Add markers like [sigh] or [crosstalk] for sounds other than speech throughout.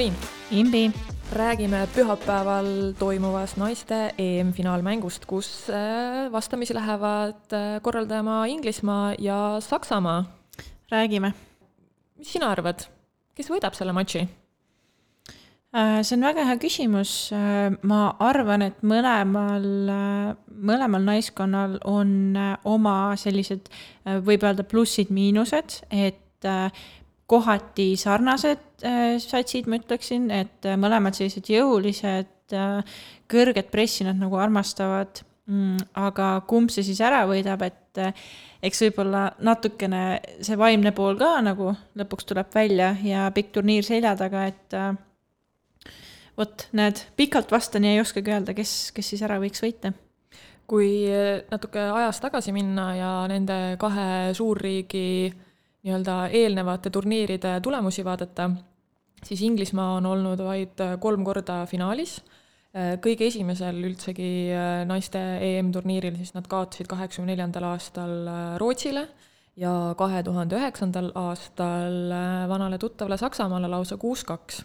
Katriin, Imbi, räägime pühapäeval toimuvast naiste EM-finaalmängust, kus äh, vastamisi lähevad äh, korraldama Inglismaa ja Saksamaa. räägime. mis sina arvad, kes võidab selle matši? Äh, see on väga hea küsimus. ma arvan, et mõlemal, mõlemal naiskonnal on oma sellised, võib öelda plussid-miinused, et kohati sarnased satsid, ma ütleksin, et mõlemad sellised jõulised, kõrget pressi nad nagu armastavad. Mm, aga kumb see siis ära võidab, et eks võib-olla natukene see vaimne pool ka nagu lõpuks tuleb välja ja pikk turniir selja taga, et vot, näed, pikalt vastan ja ei oskagi öelda, kes, kes siis ära võiks võita kui natuke ajas tagasi minna ja nende kahe suurriigi nii-öelda eelnevate turniiride tulemusi vaadata, siis Inglismaa on olnud vaid kolm korda finaalis. kõige esimesel üldsegi naiste EM-turniiril siis nad kaotasid kaheksakümne neljandal aastal Rootsile ja kahe tuhande üheksandal aastal vanale tuttavale Saksamaale lausa kuus-kaks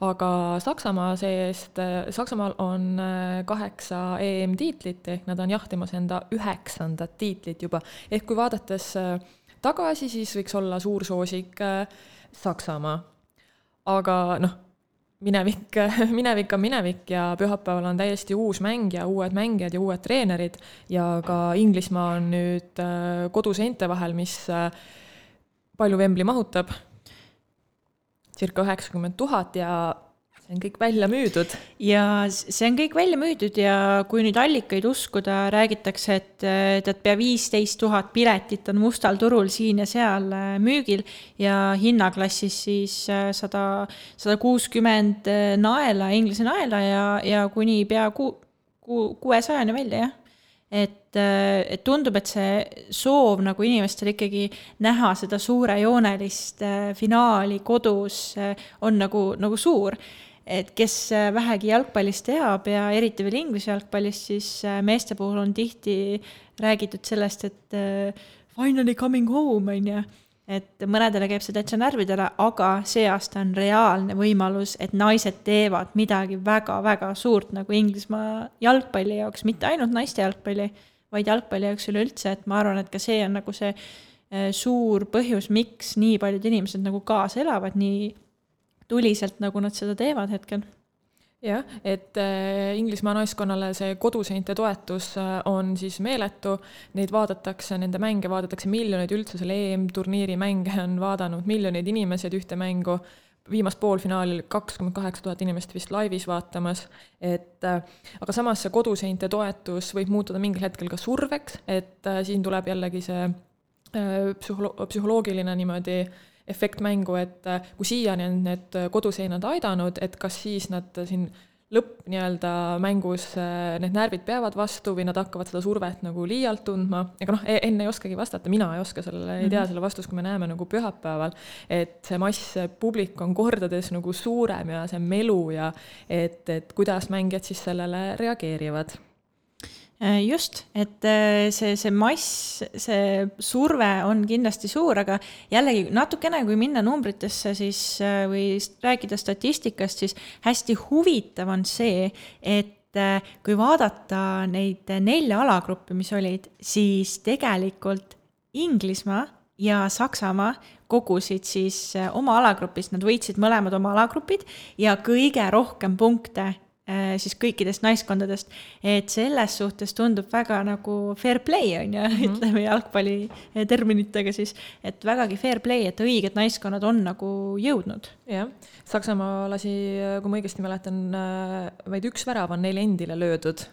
aga Saksamaa see-eest, Saksamaal on kaheksa EM-tiitlit, ehk nad on jahtimas enda üheksandat tiitlit juba. ehk kui vaadates tagasi, siis võiks olla suur soosik Saksamaa. aga noh, minevik, [laughs] minevik on minevik ja pühapäeval on täiesti uus mäng ja uued mängijad ja uued treenerid ja ka Inglismaa on nüüd koduseinte vahel, mis palju Wembley mahutab circa üheksakümmend tuhat ja see on kõik välja müüdud. ja see on kõik välja müüdud ja kui nüüd allikaid uskuda, räägitakse, et tead, pea viisteist tuhat piletit on mustal turul siin ja seal äh, müügil ja hinnaklassis siis äh, sada, sada kuuskümmend äh, naela, Inglise naela ja, ja kuni pea ku-, ku-, kuuesajani välja, jah et, et tundub, et see soov nagu inimestel ikkagi näha seda suurejoonelist finaali kodus on nagu, nagu suur. Et kes vähegi jalgpallist teab ja eriti veel Inglise jalgpallist, siis meeste puhul on tihti räägitud sellest, et finally coming home, on ju. Et mõnedele käib see täitsa närvidele, aga see aasta on reaalne võimalus, et naised teevad midagi väga-väga suurt nagu Inglismaa jalgpalli jaoks, mitte ainult naiste jalgpalli, vaid jalgpalli jaoks üleüldse, et ma arvan, et ka see on nagu see suur põhjus, miks nii paljud inimesed nagu kaasa elavad nii tuliselt, nagu nad seda teevad hetkel. Jah, et Inglismaa naiskonnale see koduseinte toetus on siis meeletu, neid vaadatakse, nende mänge vaadatakse miljoneid, üldse selle EM-turniiri mänge on vaadanud miljoneid inimesed ühte mängu, viimast poolfinaali kakskümmend kaheksa tuhat inimest vist laivis vaatamas, et aga samas see koduseinte toetus võib muutuda mingil hetkel ka surveks, et siin tuleb jällegi see psühholo-, psühholoogiline niimoodi efekt mängu, et kui siiani on need koduseinad aidanud, et kas siis nad siin lõpp nii-öelda mängus need närvid peavad vastu või nad hakkavad seda survet nagu liialt tundma, ega noh, enne ei oskagi vastata, mina ei oska sellele mm, -hmm. ei tea selle vastust, kui me näeme nagu pühapäeval, et see mass, publik on kordades nagu suurem ja see melu ja et, et kuidas mängijad siis sellele reageerivad just, et see, see mass, see surve on kindlasti suur, aga jällegi natukene, kui minna numbritesse, siis või rääkida statistikast, siis hästi huvitav on see, et kui vaadata neid nelja alagruppi, mis olid, siis tegelikult Inglismaa ja Saksamaa kogusid siis oma alagrupis, nad võitsid mõlemad oma alagrupid ja kõige rohkem punkte siis kõikidest naiskondadest, et selles suhtes tundub väga nagu fair play, on ju mm, -hmm. ütleme jalgpalli terminitega siis, et vägagi fair play, et õiged naiskonnad on nagu jõudnud. jah, Saksamaa lasi, kui ma õigesti mäletan, vaid üks värav on neile endile löödud.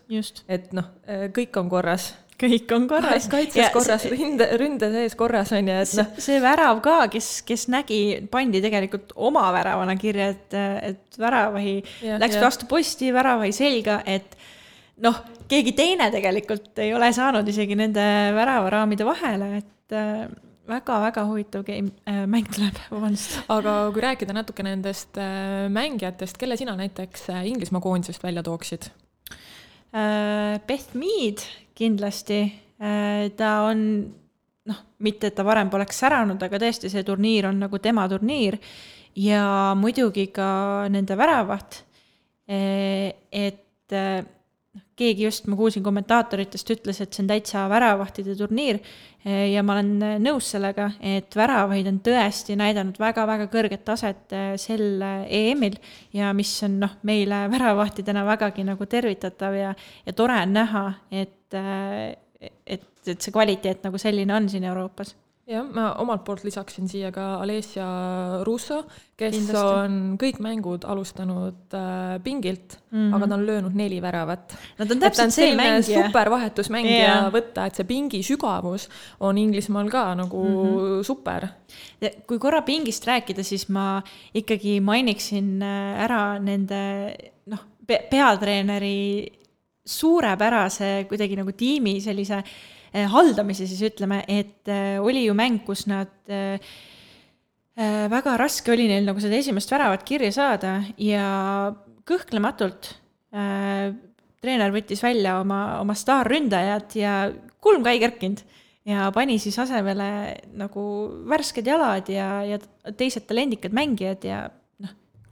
et noh, kõik on korras kõik on korras. kaitses korras, ründe, ründe sees korras on ju, et noh. see värav ka, kes, kes nägi, pandi tegelikult oma väravana kirja, et, et väravahi ja, läks ja. vastu posti, väravahi selga, et noh, keegi teine tegelikult ei ole saanud isegi nende väravaraamide vahele, et väga-väga huvitav game äh,, mäng tuleb, vabandust. aga kui rääkida natuke nendest äh, mängijatest, kelle sina näiteks äh, Inglismaa koondisest välja tooksid äh,? Beth Mead kindlasti, äh, ta on noh, mitte et ta varem poleks säranud, aga tõesti, see turniir on nagu tema turniir. Ja muidugi ka nende väravat, et keegi just, ma kuulsin kommentaatoritest, ütles, et see on täitsa väravahtide turniir ja ma olen nõus sellega, et väravaid on tõesti näidanud väga-väga kõrget taset äh, sel EM-il ja mis on noh, meile [laughs] väravahtidena vägagi nagu tervitatav ja, ja tore on näha, et, et, et see kvaliteet nagu selline on siin Euroopas jah, ma omalt poolt lisaksin siia ka Alessia Russo, kes Kindlasti. on kõik mängud alustanud äh, pingilt mm, -hmm. aga ta on löönud neli väravat. no ta on täpselt see mängija. super vahetusmängija yeah. võtta, et see pingi sügavus on Inglismaal ka nagu mm -hmm. super. kui korra pingist rääkida, siis ma ikkagi mainiksin äh, ära nende noh pe, peatreeneri suurepärase kuidagi nagu tiimi sellise Eh, haldamise, siis ütleme, et eh, oli ju mäng, kus nad eh, väga raske oli neil nagu seda esimest väravat kirja saada ja kõhklematult äh, treener võttis välja oma, oma staarründajad ja kulm ka ei kerkinud. Ja pani siis asemele nagu värsked jalad ja, ja teised talendikad mängijad ja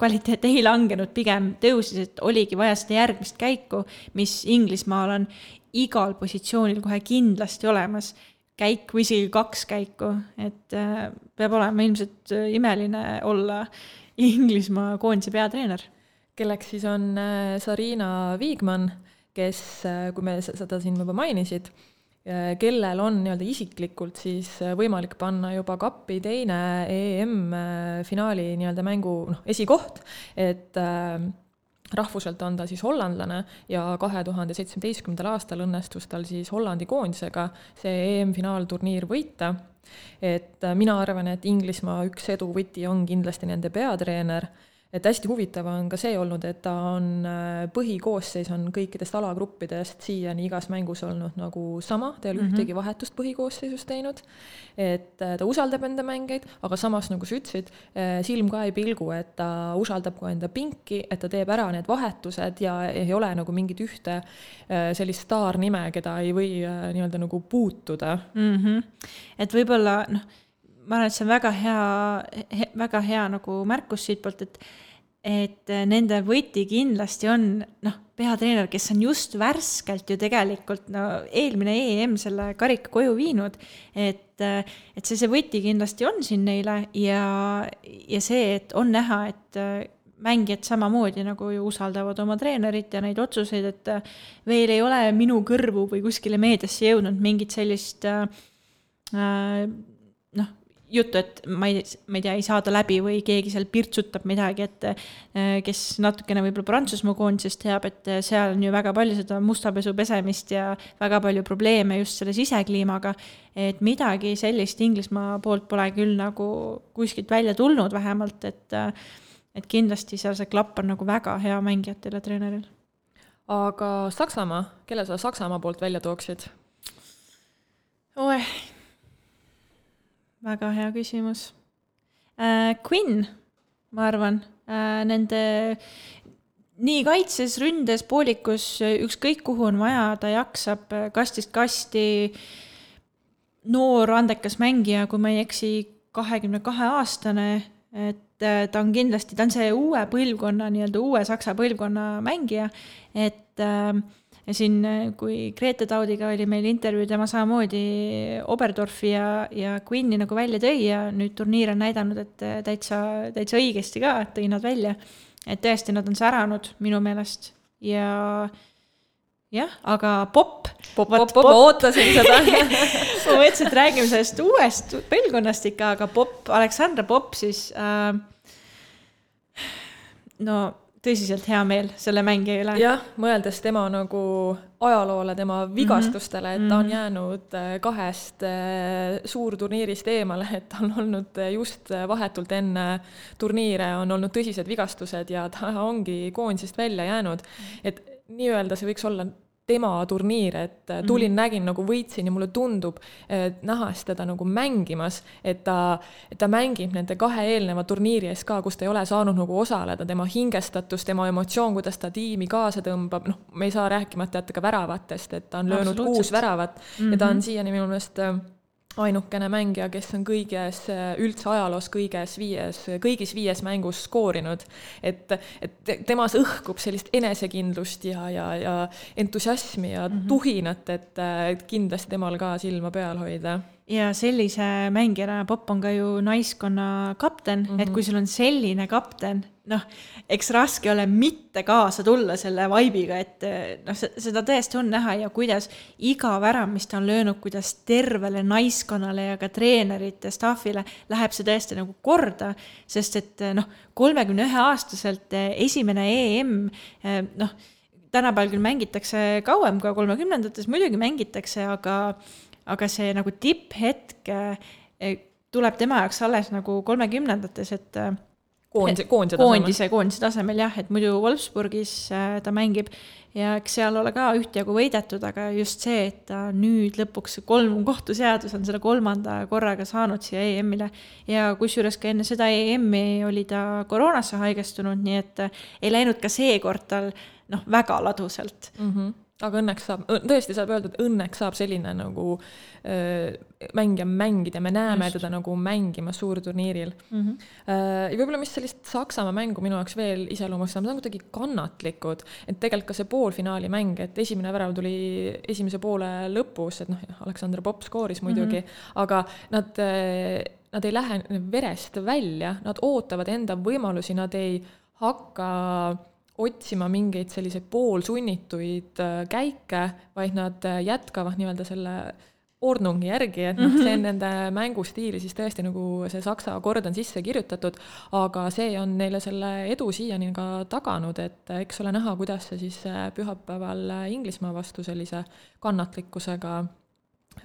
kvaliteet ei langenud, pigem tõusis, et oligi vaja seda järgmist käiku, mis Inglismaal on igal positsioonil kohe kindlasti olemas käik või isegi kaks käiku, et äh, peab olema ilmselt äh, imeline olla Inglismaa koondise peatreener. kelleks siis on äh, Sarina Viigmann, kes, kui me seda siin juba mainisid, kellel on nii-öelda isiklikult siis võimalik panna juba kappi teine EM-finaali nii-öelda mängu noh, esikoht, et äh, rahvuselt on ta siis hollandlane ja kahe tuhande seitsmeteistkümnendal aastal õnnestus tal siis Hollandi koondisega see EM-finaalturniir võita. et mina arvan, et Inglismaa üks edu võti on kindlasti nende peatreener et hästi huvitav on ka see olnud, et ta on, äh, põhikoosseis on kõikidest alagruppidest siiani igas mängus olnud nagu sama, ta ei ole mm -hmm. ühtegi vahetust põhikoosseisus teinud. et äh, ta usaldab enda mängijaid, aga samas, nagu sa ütlesid, äh, silm ka ei pilgu, et ta usaldab ka enda pinki, et ta teeb ära need vahetused ja ei ole nagu mingit ühte sellist staarnime, keda ei või nii-öelda nagu puutuda mm. -hmm. et võib-olla noh ma arvan, et see on väga hea he,, väga hea nagu märkus siitpoolt, et et nende võti kindlasti on noh, peatreener, kes on just värskelt ju tegelikult no eelmine EM selle karika koju viinud, et, et see, see võti kindlasti on siin neile ja, ja see, et on näha, et mängijad samamoodi nagu ju usaldavad oma treenerit ja neid otsuseid, et veel ei ole minu kõrvu või kuskile meediasse jõudnud mingit sellist äh, noh, juttu, et ma ei, ma ei tea, ei saada läbi või keegi seal pirtsutab midagi, et äh, kes natukene võib-olla Prantsusmaa koondisest teab, et seal on ju väga palju seda mustapesu pesemist ja väga palju probleeme just selle sisekliimaga. et midagi sellist Inglismaa poolt pole küll nagu kuskilt välja tulnud vähemalt, et äh, et kindlasti seal see klapp on nagu väga hea mängijatel ja treeneril. aga Saksamaa, kelle sa Saksamaa poolt välja tooksid? oeh väga hea küsimus äh,. Quinn, ma arvan äh,, nende nii kaitses, ründes, poolikus, ükskõik kuhu on vaja, ta jaksab kastist kasti. noor andekas mängija, kui ma ei eksi, kahekümne kahe aastane, et äh, ta on kindlasti, ta on see uue põlvkonna, nii-öelda uue saksa põlvkonna mängija, et äh, ja siin, kui Grete Taudiga oli meil intervjuu, tema samamoodi Oberdorfi ja, ja Quinni nagu välja tõi ja nüüd turniir on näidanud, et täitsa, täitsa õigesti ka tõi nad välja. et tõesti, nad on säranud minu meelest ja jah, aga popp. popp, popp, popp, ootasin seda [laughs] ma mõtlesin, et räägime sellest uuest põlvkonnast ikka, aga popp, Aleksandra Popp siis äh, no tõsiselt hea meel selle mängija üle. jah, mõeldes tema nagu ajaloole, tema mhm. vigastustele, et ta on mhm. jäänud äh, kahest äh, suurturniirist eemale, et ta on olnud äh, just vahetult enne turniire on olnud tõsised vigastused ja ta ongi koondisest välja jäänud. et nii-öelda see võiks olla tema turniir, et äh, tulin mm, -hmm. nägin nagu võitsin ja mulle tundub, nähes teda nagu mängimas, et ta, ta mängib nende kahe eelneva turniiri ees ka, kus ta ei ole saanud nagu osaleda, tema hingestatus, tema emotsioon, kuidas ta tiimi kaasa tõmbab, noh, me ei saa rääkimata jätta ka väravatest, et ta on löönud kuus väravat mm -hmm. ja ta on mhm. siiani minu meelest äh, ainukene mängija, kes on kõiges, üldse ajaloos kõiges viies, kõigis viies mängus skoorinud. et, et temas õhkub sellist enesekindlust ja, ja, ja entusiasmi ja mm -hmm. tuhinat, et, et kindlasti temal ka silma peal hoida ja sellise mängijana Popp on ka ju naiskonna kapten mm, -hmm. et kui sul on selline kapten, noh, eks raske ole mitte kaasa tulla selle vibe'iga, et noh, seda tõesti on näha ja kuidas iga värav, mis ta on löönud, kuidas tervele naiskonnale ja ka treenerite, staffile läheb see tõesti nagu korda, sest et noh, kolmekümne ühe aastaselt esimene EM, noh, tänapäeval küll mängitakse kauem ka kolmekümnendates, muidugi mängitakse, aga aga see nagu tipphetk eh, tuleb tema jaoks alles nagu kolmekümnendates, et eh, koondise, koondise tasemel. koondise, koondise tasemel jah, et muidu Wolfsburgis eh, ta mängib ja eks seal ole ka ühtjagu võidetud, aga just see, et ta nüüd lõpuks kolm kohtuseadus on selle kolmanda korraga saanud siia EM-ile ja kusjuures ka enne seda EM-i oli ta koroonasse haigestunud, nii et ei läinud ka seekord tal noh, väga ladusalt mm. -hmm aga õnneks saab, tõesti saab öelda, et õnneks saab selline nagu äh, mängija mängida, me näeme Just. teda nagu mängimas suurturniiril mm. -hmm. Äh, ja võib-olla, mis sellist Saksamaa mängu minu jaoks veel iseloomustab, nad on kuidagi kannatlikud, et tegelikult ka see poolfinaali mäng, et esimene värav tuli esimese poole lõpus, et noh, Aleksandr Popp skooris muidugi mm, -hmm. aga nad äh, nad ei lähe verest välja, nad ootavad enda võimalusi, nad ei hakka otsima mingeid selliseid poolsunnituid äh, käike, vaid nad äh, jätkavad nii-öelda selle ordnungi järgi, et noh, see on mhm. nende mängustiili siis tõesti nagu see saksa kord on sisse kirjutatud, aga see on neile selle edu siiani ka taganud, et eks ole näha, kuidas see siis äh, pühapäeval Inglismaa vastu sellise kannatlikkusega,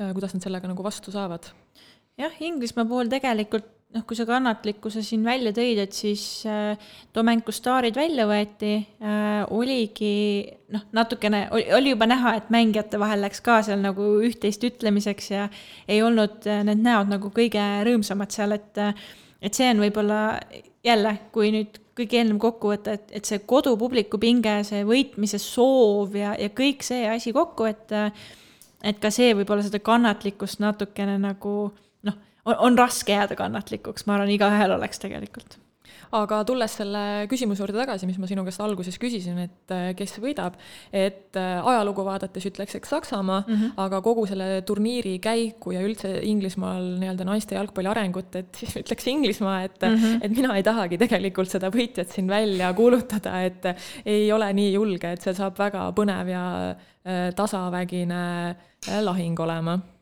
kuidas nad sellega nagu vastu saavad. jah, Inglismaa puhul tegelikult noh, kui sa kannatlikkuse siin välja tõid, et siis äh, Domenko staarid välja võeti äh,, oligi noh, natukene oli, oli juba näha, et mängijate vahel läks ka seal nagu üht-teist ütlemiseks ja ei olnud äh, need näod nagu kõige rõõmsamad seal, et äh, et see on võib-olla jälle, kui nüüd kõik eelnev kokku võtta, et, et see kodupubliku pinge, see võitmise soov ja, ja kõik see asi kokku, et et ka see võib-olla seda kannatlikkust natukene nagu noh on, on raske jääda kannatlikuks, ma arvan, igaühel oleks tegelikult aga tulles selle küsimuse juurde tagasi, mis ma sinu käest alguses küsisin, et äh, kes võidab, et äh, ajalugu vaadates ütleks, eks Saksamaa mm, -hmm. aga kogu selle turniiri käiku ja üldse Inglismaal nii-öelda naiste jalgpalli arengut, et siis [laughs] ütleks Inglismaa, et mm, -hmm. et mina ei tahagi tegelikult seda võitjat siin välja kuulutada, et ei ole nii julge, et see saab väga põnev ja äh, tasavägine lahing olema Äh,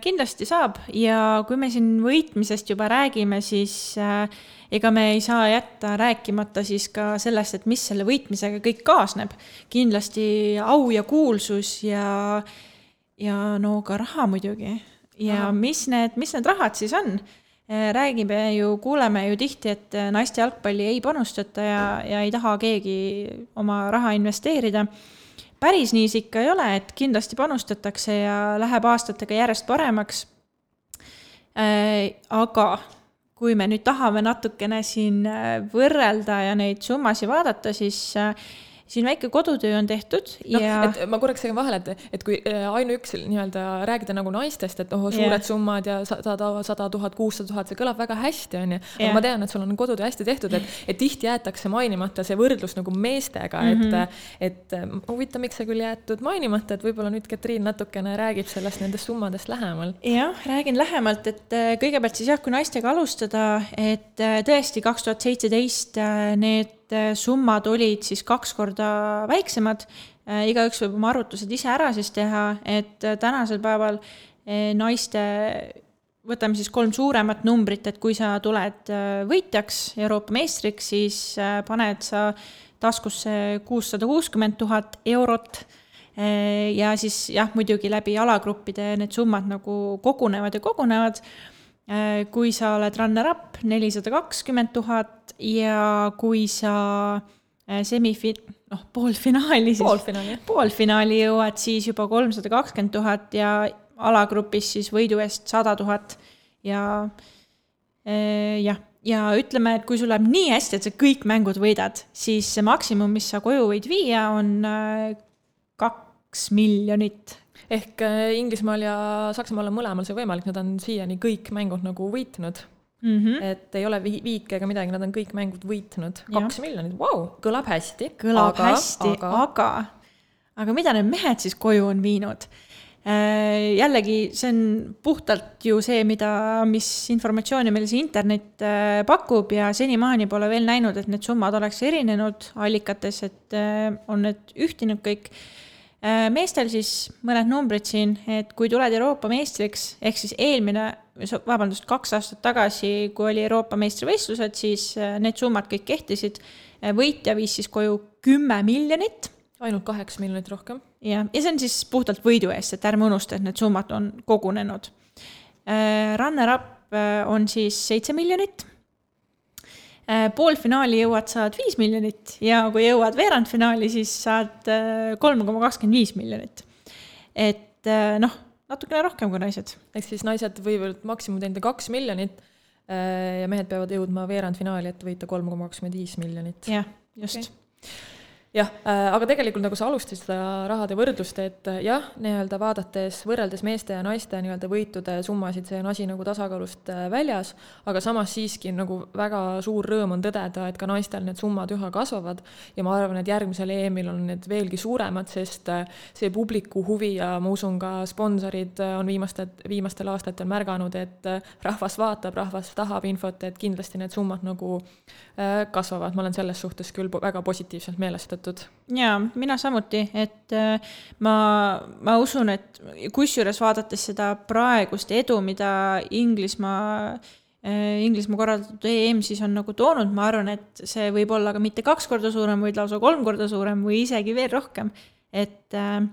kindlasti saab ja kui me siin võitmisest juba räägime, siis äh, ega me ei saa jätta rääkimata siis ka sellest, et mis selle võitmisega kõik kaasneb. kindlasti au ja kuulsus ja, ja no ka raha muidugi. ja Aha. mis need, mis need rahad siis on? Äh, räägime ju, kuuleme ju tihti, et naiste jalgpalli ei panustata ja, ja ei taha keegi oma raha investeerida päris nii see ikka ei ole, et kindlasti panustatakse ja läheb aastatega järjest paremaks. Äh, aga kui me nüüd tahame natukene siin äh, võrrelda ja neid summasid vaadata, siis äh, siin väike kodutöö on tehtud no, ja. et ma korraks segin vahele, et, et kui äh, ainuüksi nii-öelda rääkida nagu naistest, et oh, suured yeah. summad ja sada, sada tuhat, kuussada tuhat, see kõlab väga hästi, onju. aga ma tean, et sul on kodutöö hästi tehtud, et, et tihti jäetakse mainimata see võrdlus nagu meestega mm, -hmm. et, et huvitav, miks see küll jäetud mainimata, et võib-olla nüüd Katriin natukene räägib sellest, nendest summadest lähemalt. jah, räägin lähemalt, et äh, kõigepealt siis jah, kui naistega alustada, et äh, tõesti kaks tuhat seitseteist need Äh, summad olid siis kaks korda väiksemad. Äh, igaüks võib oma arvutused ise ära siis teha, et äh, tänasel päeval naiste, võtame siis kolm suuremat numbrit, et kui sa tuled võitjaks, Euroopa meistriks, siis paned sa taskusse kuussada kuuskümmend tuhat eurot ja siis jah, muidugi läbi alagruppide need summad nagu kogunevad ja kogunevad kui sa oled runner-up, nelisada kakskümmend tuhat ja kui sa äh, semifi-, noh, poolfinaali siis. poolfinaali, poolfinaali jõuad, siis juba kolmsada kakskümmend tuhat ja alagrupis siis võidu eest sada tuhat ja äh, jah, ja ütleme, et kui sul läheb nii hästi, et sa kõik mängud võidad, siis see maksimum, mis sa koju võid viia, on kaks miljonit ehk äh, Inglismaal ja Saksamaal on mõlemal see võimalik, nad on siiani kõik mängud nagu võitnud mm. -hmm. et ei ole vi viike ega midagi, nad on kõik mängud võitnud. kaks miljonit, vau, kõlab hästi. kõlab aga, hästi, aga, aga, aga mida need mehed siis koju on viinud? Äh, jällegi, see on puhtalt ju see, mida, mis informatsiooni meile see internet äh, pakub ja senimaani pole veel näinud, et need summad oleks erinenud allikates, et on need ühtinud kõik. Meestel siis mõned numbrid siin, et kui tuled Euroopa meistriks, ehk siis eelmine, vabandust, kaks aastat tagasi, kui oli Euroopa meistrivõistlused, siis need summad kõik kehtisid. võitja viis siis koju kümme miljonit ainult kaheksa miljonit rohkem. jah, ja see on siis puhtalt võidu eest, et ärme unusta, et need summad on kogunenud. Äh, runner-up äh, on siis seitse miljonit. Äh, poolfinaali jõuad, saad viis miljonit ja kui jõuad veerandfinaali, siis saad kolm koma kakskümmend viis miljonit. et noh, natukene rohkem kui naised. ehk siis naised võivad maksimum teenida kaks miljonit ja mehed peavad jõudma veerandfinaali, et võita kolm koma kakskümmend viis miljonit. jah, just okay jah, äh, aga tegelikult nagu sa alustasid seda rahade võrdlust, et äh, jah, nii-öelda vaadates, võrreldes meeste ja naiste nii-öelda võitude summasid, see on asi nagu tasakaalust äh, väljas, aga samas siiski nagu väga suur rõõm on tõdeda, et ka naistel need summad üha kasvavad. Ja ma arvan, et järgmisel EM-il on need veelgi suuremad, sest see publiku huvi ja ma usun, ka sponsorid on viimastel, viimastel aastatel märganud, et rahvas vaatab, rahvas tahab infot, et kindlasti need summad nagu kasvavad, ma olen selles suhtes küll väga positiivselt meelestatud muudetud. jaa, mina samuti, et äh, ma, ma usun, et kusjuures vaadates seda praegust edu, mida Inglismaa äh, Inglismaa korraldatud EM siis on nagu toonud, ma arvan, et see võib olla ka mitte kaks korda suurem, vaid lausa kolm korda suurem või isegi veel rohkem. et, äh,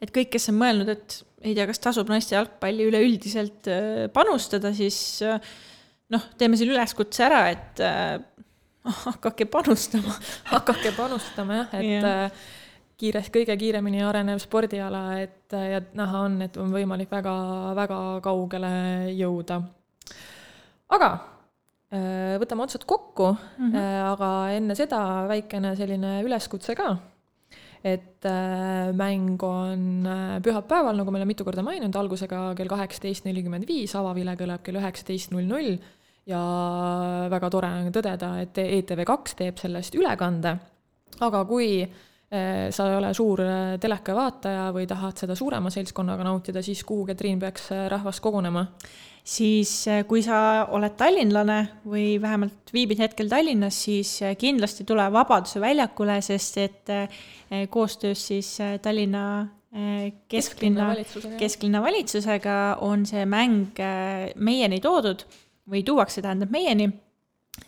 et kõik, kes on mõelnud, et ei tea, kas tasub naiste jalgpalli üleüldiselt panustada, siis noh, teeme selle üleskutse ära, et hakake panustama [laughs] hakake panustama jah, et yeah. kiiresti, kõige kiiremini arenev spordiala, et ja näha on, et on võimalik väga-väga kaugele jõuda. aga äh, võtame otsad kokku mm, -hmm. aga enne seda väikene selline üleskutse ka et äh, mäng on pühapäeval, nagu me oleme mitu korda maininud, algusega kell kaheksateist nelikümmend viis, avavile kõlab kell üheksateist null null ja väga tore on tõdeda, et ETV2 teeb sellest ülekande, aga kui eh, sa ei ole suur eh, teleka vaataja või tahad seda suurema seltskonnaga nautida, siis kuhu, Katriin, peaks eh, rahvas kogunema? siis kui sa oled tallinlane või vähemalt viibid hetkel Tallinnas, siis kindlasti tule Vabaduse väljakule, sest et koostöös siis Tallinna kesklinna, kesklinna valitsusega on see mäng meieni toodud või tuuakse, tähendab, meieni.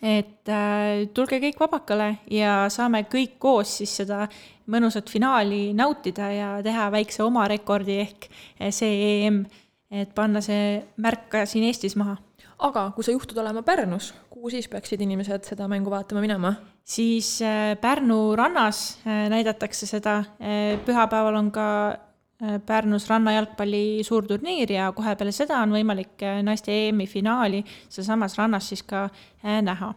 et äh, tulge kõik vabakale ja saame kõik koos siis seda mõnusat finaali nautida ja teha väikse oma rekordi ehk äh, see EM, et panna see märk ka siin Eestis maha. aga kui sa juhtud olema Pärnus, kuhu siis peaksid inimesed seda mängu vaatama minema? siis äh, Pärnu rannas äh, näidatakse seda, pühapäeval on ka Äh, Pärnus rannajalgpalli suurturniir ja kohe peale seda on võimalik äh, naiste EM-i finaali sealsamas rannas siis ka äh, näha.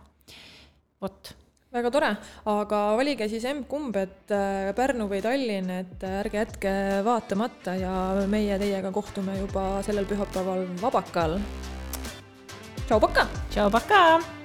vot väga tore, aga valige siis emb-kumb, et Pärnu või Tallinn, et ärge jätke vaatamata ja meie teiega kohtume juba sellel pühapäeval Vabakal. tšau, Paka! tšau, Paka!